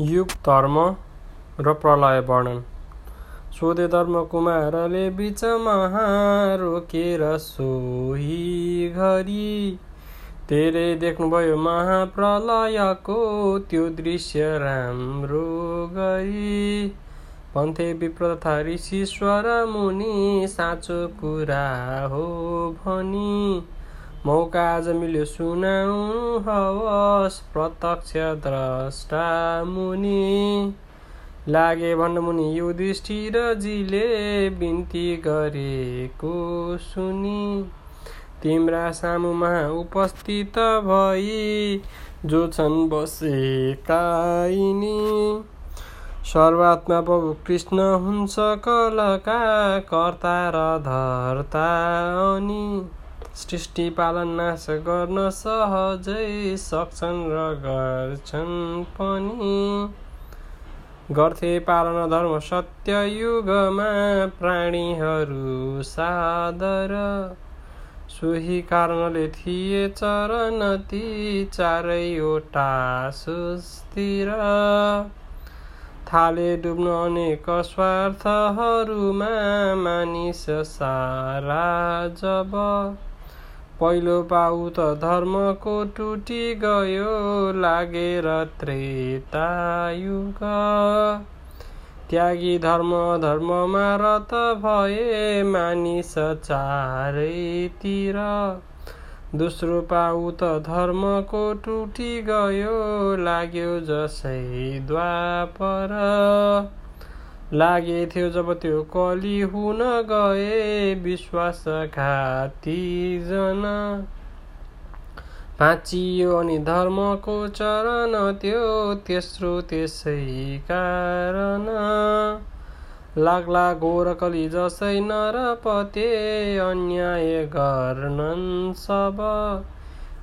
युग धर्म र प्रलय वर्णन। सोधे धर्मकुमारले बिचमा रोकेर सोही घरी। धेरै देख्नुभयो महाप्रलयको त्यो दृश्य राम्रो गरी। भन्थे विप्र तथा ऋषिश्वर मुनि साँचो कुरा हो भनी। मौका आज मिल्यो सुनाउनु हवस् प्रत्यक्ष द्रष्टा मुनि लागे र जीले बिन्ती गरेको सुनि। तिम्रा सामुमा उपस्थित भई जो छन् बसेका सर्वात्मा प्रभु कृष्ण हुन्छ कलका कर्ता र धर्ता अनि सृष्टि पालन नाश गर्न सहजै सक्छन् र गर्छन् पनि। गर्थे पालन धर्म सत्य युगमा प्राणीहरू सादर। सोही कारणले थिए चरण ती चारैवटा सुस्तिर थाले डुब्न अनेक स्वार्थहरूमा मानिस सारा जब पहिलो पाउ त धर्मको टुटी गयो लागेर त्रेतायुग। त्यागी धर्म धर्ममा रत भए मानिस चारैतिर। दोस्रो पाउ त धर्मको टुटी गयो लाग्यो जसै द्वापर। लागे थियो जब त्यो कली हुन गए जन भाँचियो अनि धर्मको चरण त्यो तेस्रो त्यसै कारण। लाग्ला घोर कली जसै नरपते अन्याय गर्नन् सब।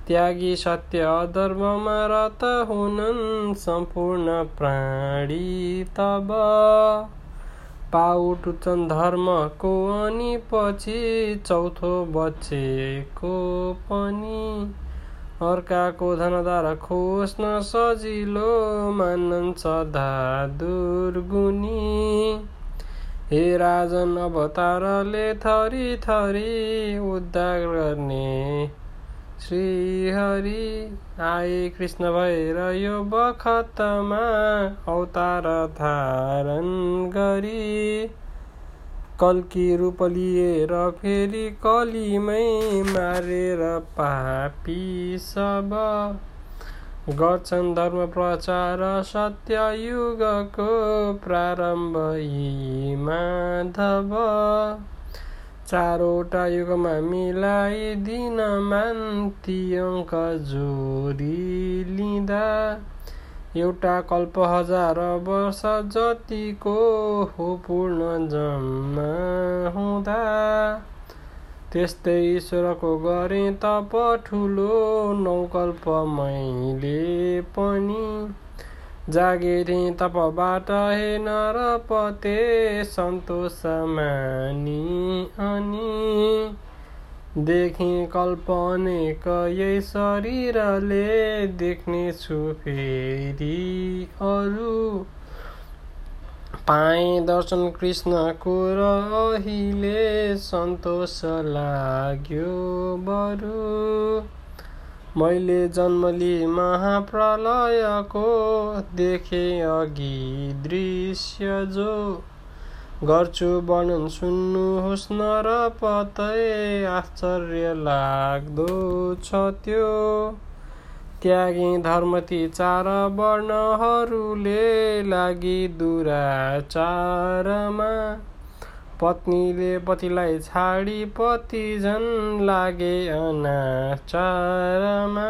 त्यागी सत्य अधर्ममा रत हुनन् सम्पूर्ण प्राणी तब। पाउ धर्मको अनि पछि चौथो बचेको पनि। अर्काको धनदार खोज्न सजिलो मानन् सदा दुर्गुनी हे राजन अवतारले थरी थरी उद्धार गर्ने श्रीहरि आए कृष्ण भएर यो बखतमा अवतार धारण गरी। कल्की रूप लिएर फेरि कलीमै मारेर पापी सब। गर्छन् धर्म प्रचार सत्य युगको प्रारम्भ माधव। चारवटा युगमा मिलाइदिन मान्ती अङ्क जोडी लिँदा एउटा कल्प हजार वर्ष जतिको हो पूर्ण जम्मा हुँदा। त्यस्तै ईश्वरको गरेँ तप ठुलो नौकल्प मैले पनि। जागेरी तपबाट हे नरपते सन्तोष मानी अनि। देखि कल्प अनेक यही शरीरले देख्नेछु फेरि अरू। पाएँ दर्शन कृष्णको र अहिले सन्तोष लाग्यो बरु। मैले जन्मली महाप्रलयको देखे अघि दृश्य जो गर्छु वर्णन सुन्नुहोस् न र पतै आश्चर्य लाग्दो छ त्यो। त्यागी धर्मती चार वर्णहरूले लागि दुराचारमा पत्नीले पतिलाई छाडी पति झन् लागे अनाचारमा।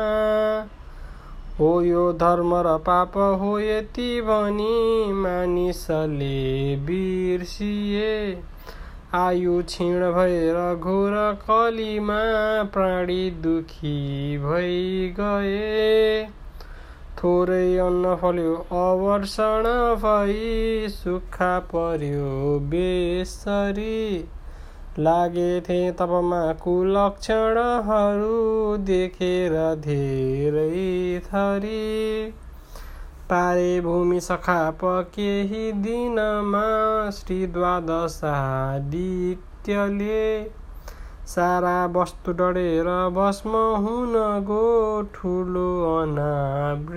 हो यो धर्म र पाप हो यति भनी मानिसले बिर्सिए। आयु क्षीण भएर घोर कलीमा प्राणी दुखी भइ गए। थोरै अन्न फल्यो अवर्षण भई सुक्खा पर्यो बेसरी। लागेथे तपमा कुलक्षणहरू देखेर धेरै थरी। पारे भूमि सखाप केही दिनमा श्री द्वादशादित्यले सारा वस्तु डढेर भस्म हुन गो ठुलो अनावृष्टिले।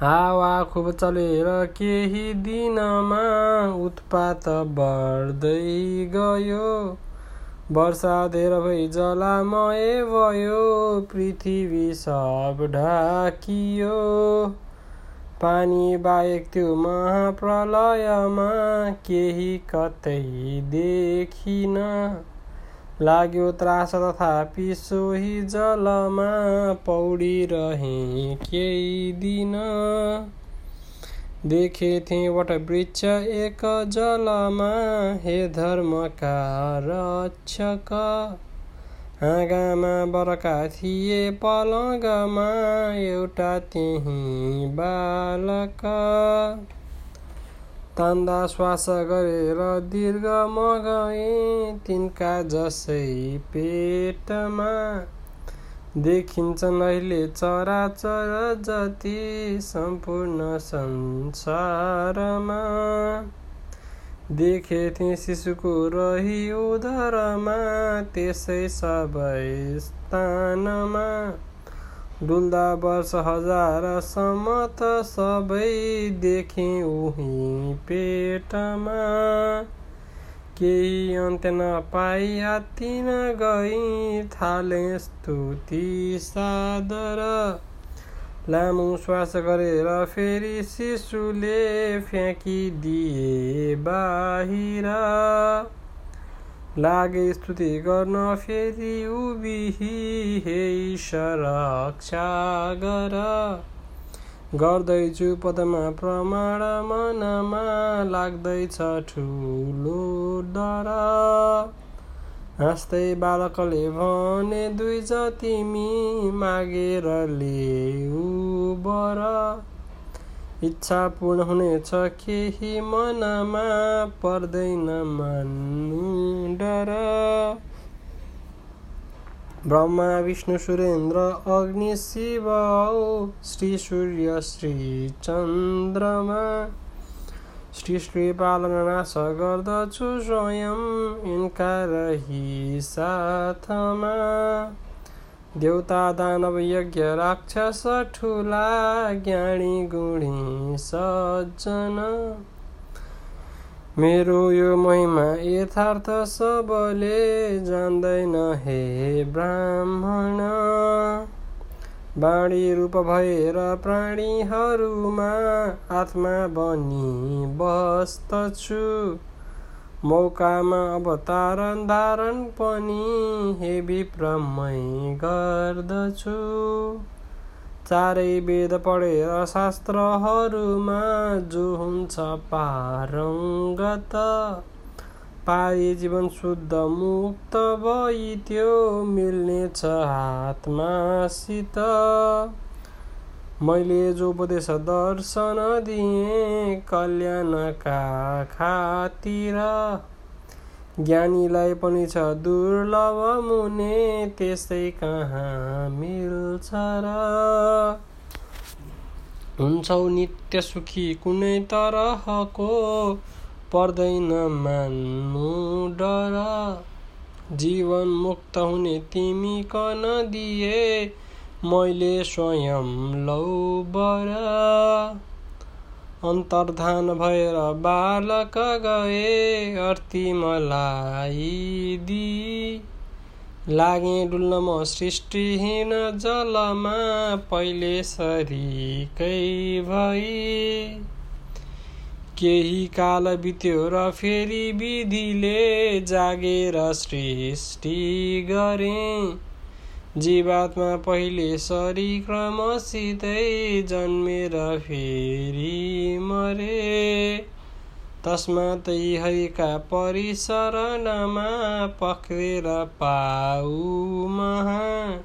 हावा खुब चलेर केही दिनमा उत्पात बढ्दै गयो। वर्षा धेर भई जलामय भयो पृथ्वी सब ढाकियो। पानी बाहेक त्यो महाप्रलयमा केही कतै देखिन। लाग्यो त्रास तथापि सोही जलमा पौडी रहे केही दिन। देखेथे वट वृक्ष एक जलमा हे धर्मका रक्षक। हाँगामा बरका थिए पलङ्गमा एउटा त्यही बालक। तान्दा श्वास गरेर दीर्घ म गएँ तिनका जसै पेटमा। देखिन्छन् अहिले चराचर जति सम्पूर्ण संसारमा। देखेथे शिशुको रही उधरमा त्यसै सबै स्थानमा डुल्दा वर्ष हजारसम्म त सबै देखे उही पेटमा केही अन्त्य नपाई हात्तिन गई थाले स्तुति सादर। लामो श्वास गरेर फेरि शिशुले फ्याँकिदिए बाहिर। लागे स्तुति गर्न फेरि उभिही हे रक्षा गर। गर्दैछु पदमा प्रमाण मनमा लाग्दैछ ठुलो डर। हाँस्दै बालकले भने दुई जतिमी मागेर ल्याउ बर। इच्छा पूर्ण हुनेछ केही मनमा पर्दैन मान्नु डर। ब्रह्मा विष्णु सुरेन्द्र अग्नि शिव श्री सूर्य श्री चन्द्रमा। सृष्टि पालन नाश गर्दछु स्वयं यिनका रही साथमा। देउता दानव यज्ञ राक्षस ठुला ज्ञानी गुणी सज्जन मेरो यो महिमा यथार्थ सबले जान्दैन हे ब्राह्मण। बाणी रूप भएर प्राणीहरूमा आत्मा बनी बस्तछु। मौकामा अवतारण धारण पनि हे विप्रमै गर्दछु। चारै वेद पढेर शास्त्रहरूमा जो हुन्छ पारङ्गत। पाए जीवन शुद्ध मुक्त भई त्यो मिल्नेछ आत्मासित मैले जो उपदेश दर्शन दिएँ कल्याणका खातिर। ज्ञानीलाई पनि छ दुर्लभ मुने त्यसै कहाँ मिल्छ र? हुन्छौ नित्य सुखी कुनै तरहको पर्दैन मान्नु डर। जीवन मुक्त हुने तिमी कन दिए मैले स्वयं लौ बर। अन्तर्धान भएर बालक गए अर्ती मलाई दि। लागे डुल्न म सृष्टिहीन जलमा पहिले सरीकै भई। केही काल बित्यो र फेरि विधिले जागेर सृष्टि गरे। जीवात्मा पहिले सरिक्रमसितै जन्मेर फेरि मरे। तस्मात हरिका परिसरणमा पक्रेर पाउ महा।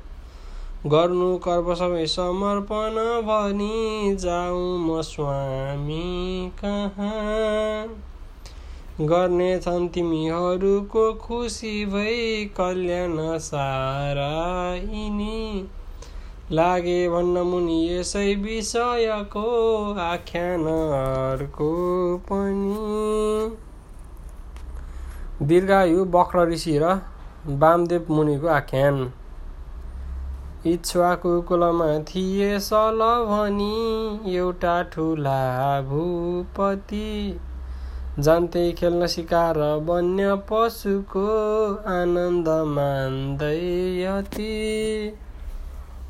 गर्नु कर्म सबै समर्पण भनी जाउँ म स्वामी कहाँ? गर्नेछन् तिमीहरूको खुसी भई कल्याण सारा यिनी। लागे भन्न मुनि यसै विषयको आख्यान अर्को पनि। दीर्घायु बक्र ऋषि र वामदेव मुनिको आख्यान। इच्छुवाको कुलमा थिए सल भनी एउटा ठुला भूपति। जान्थे खेल्न सिकार वन्य पशुको आनन्द मान्दै अति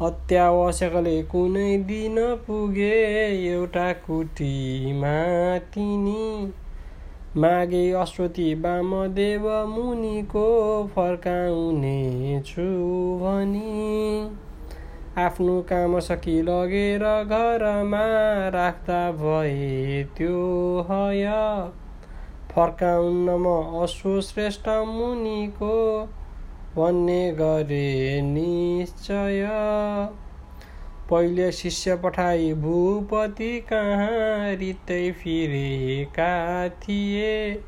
अत्यावश्यकले कुनै दिन पुगे एउटा कुटीमा तिनी। मागे अश्वती वामदेव मुनिको फर्काउने छु भनी। आफ्नो काम सकि लगेर घरमा राख्दा भए त्यो हय। फर्काउन म अश्व श्रेष्ठ मुनिको भन्ने गरे निश्चय। पहिले शिष्य पठाई भूपति कहाँ रित्तै फिरेका थिए?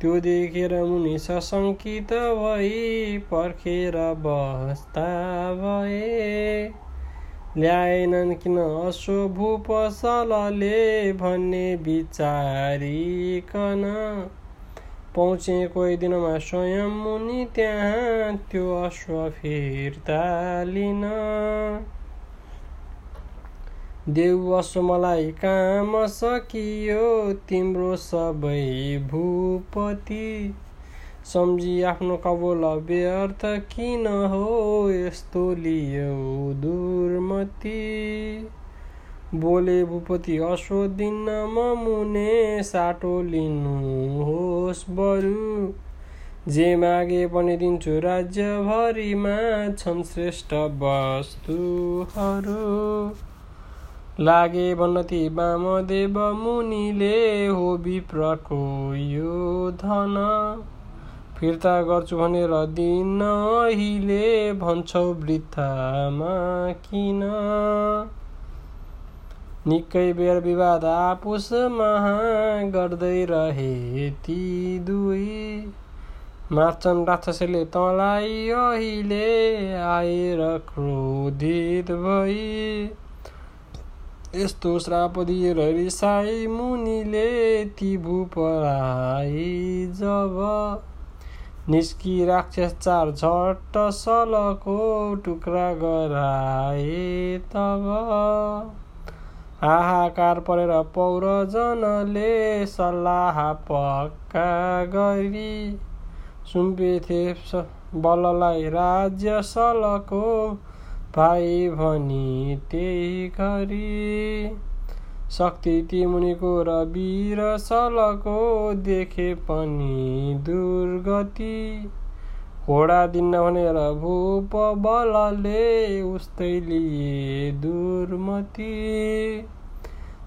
त्यो देखेर मुनि सशङ्कित भई पर्खेर बस्दा भए। ल्याएनन् किन अश्व भूपसलले भन्ने विचारिकन? पहुँचे कोही दिनमा स्वयं मुनि त्यहाँ त्यो अश्व फिर्ता लिन। देउ अश्व मलाई काम सकियो तिम्रो सबै भूपति। सम्झी आफ्नो कबोल व्यर्थ किन हो यस्तो लियो दुर्मती। बोले भूपति अश्वदिन म मुने साटो लिनुहोस् बरु। जे मागे पनि दिन्छु राज्यभरिमा छन् श्रेष्ठ वस्तुहरू। लागे भन्नती वामदेव मुनिले हो विप्रको यो धन फिर्ता गर्छु भनेर दिन अहिले भन्छौ वृद्धामा किन निकै बेर विवाद आपुसमा गर्दै रहे ती दुई मार्छन् राक्षसले तँलाई अहिले आएर क्रोधित भई यस्तो श्राप दिएर रिसाई मुनिले ती भूपराई जब निस्की राक्षस चार झट्ट सलको टुक्रा गराए तब। हाहाकार परेर पौरजनले सल्लाह पक्का गरी सुम्पेथे बललाई राज्य सलको भाइ भनी त्यही गरी शक्ति ती मुनिको र वीर सलको देखे पनि दुर्गति। घोडा दिन्न भनेर भूप बलले उस्तै लिए दुर्मती।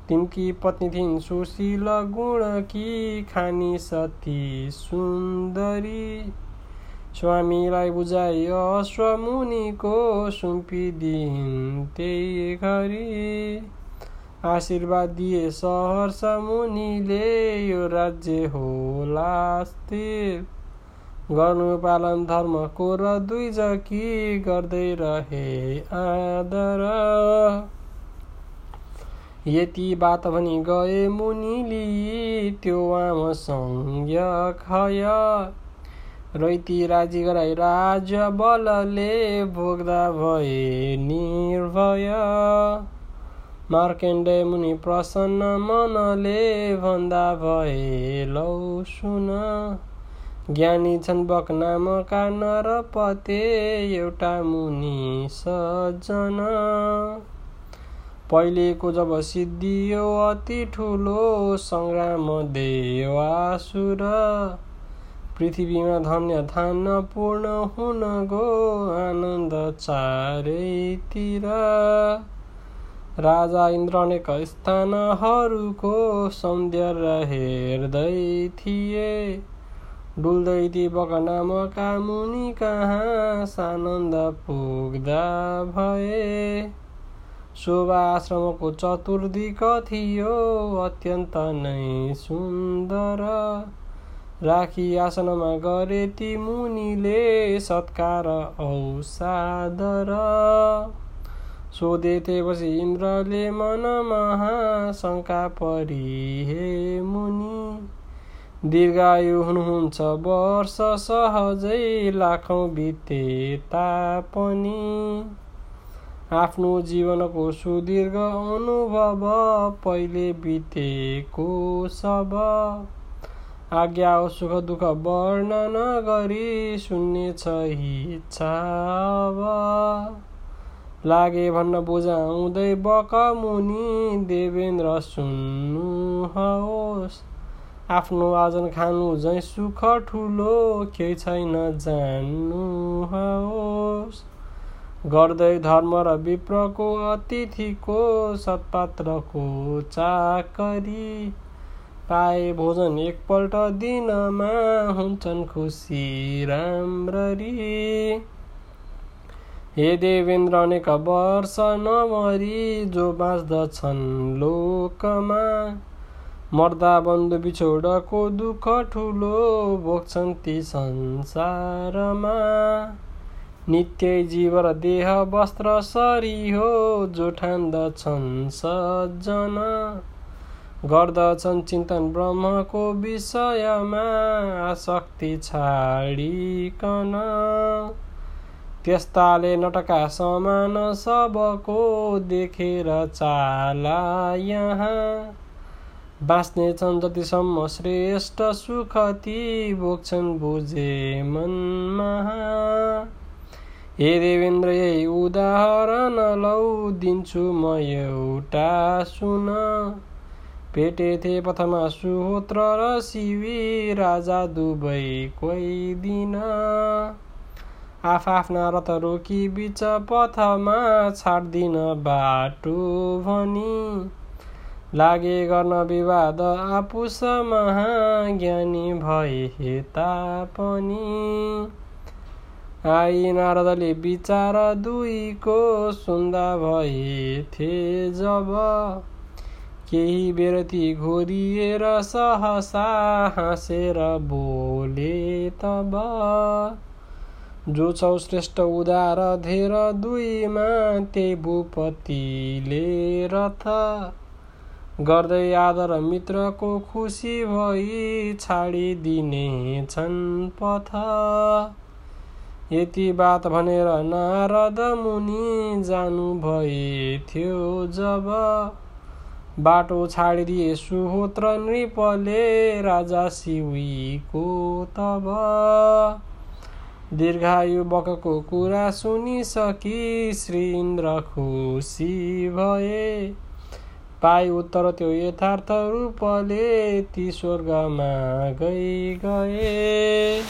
तिनकी पत्नी थिइन् सुशील गुणकी खानी सती सुन्दरी। स्वामीलाई बुझाइ अश्वमुनिको सुम्पिदिन् त्यही घरी आशीर्वाद दिए सहर्ष मुनिले यो राज्य होला स्थिर गर्नु पालन धर्मको र दुई जकी गर्दै रहे आदर यति बात भनी गए मुनिली त्यो आम खय रैती राजी गराई राज्य बलले भोग्दा भए निर्भय मार्केण्डे मुनि प्रसन्न मनले भन्दा भए लौ सुन ज्ञानी छन् बक नामका नरपते एउटा मुनि सजन पहिलेको जब सिद्धियो अति ठुलो सङ्ग्राम देवासुर पृथ्वीमा धन्य धान पूर्ण हुन गो आनन्द चारैतिर। राजा इन्द्र अनेक स्थानहरूको सौन्दर्य हेर्दै थिए डुल्दै दिवक नामका मुनि कहाँ सानन्द पुग्दा भए। शोभा आश्रमको चतुर्दिक थियो अत्यन्त नै सुन्दर। राखी आसनमा गरे ती मुनिले सत्कार औ सादर। सोधेथेपछि इन्द्रले मनमा शङ्का परी हे मुनि दीर्घायु हुनुहुन्छ वर्ष सहजै लाखौँ बिते तापनि। आफ्नो जीवनको सुदीर्घ अनुभव पहिले बितेको सब। आज्ञा सुख दुःख वर्णन गरी सुन्नेछ इच्छा लागे भन्न बुझाउँदै बक मुनि देवेन्द्र सुन्नुहोस् आफ्नो आजन खानु झै सुख ठुलो केही छैन जान्नुहोस् गर्दै धर्म र विप्रको अतिथिको सत्पात्रको चाकरी पाए भोजन एकपल्ट दिनमा हुन्छन् खुसी राम्ररी। हे देवेन्द्र अनेक वर्ष नमरी जो बाँच्दछन् लोकमा। मर्दा बन्धु बिछोडको दुःख ठुलो भोग्छन् ती संसारमा। नित्य जीव र देह वस्त्र सरी हो जो ठान्दछन् सज्जन। गर्दछन् चिन्तन ब्रह्मको विषयमा आसक्ति छाडिकन। त्यस्ताले नटका समान सबको देखेर चाला यहाँ। बाँच्नेछन् जतिसम्म श्रेष्ठ सुख ती भोग्छन् बुझे मनमा। हे देवेन्द्र यही उदाहरण लौ दिन्छु म एउटा सुन। भेटेथे प्रथमा सुहोत्र र शिवी राजा दुवै कोही दिन आफ्ना रथ रोकी बिच पथमा छाड्दिन बाटो भनी लागे गर्न विवाद आपुसमा ज्ञानी भए तापनि आई नारदले विचार दुईको सुन्दा भएथे जब केही बेरती घोरिएर सहसा हाँसेर बोले तब। जो छौ श्रेष्ठ उदार धेर दुईमा त्यही भूपतिले रथ। गर्दै आदर मित्रको खुसी भई छाडिदिने छन् पथ। यति बात भनेर नारद मुनि जानु भए थियो जब। बाटो छाडिदिए सुहोत्र नृपले राजा शिवीको तब। दीर्घायु बकको कुरा सुनिसकी श्री इन्द्र खुसी भए। पाइ उत्तर त्यो यथार्थ रूपले ती स्वर्गमा गई गए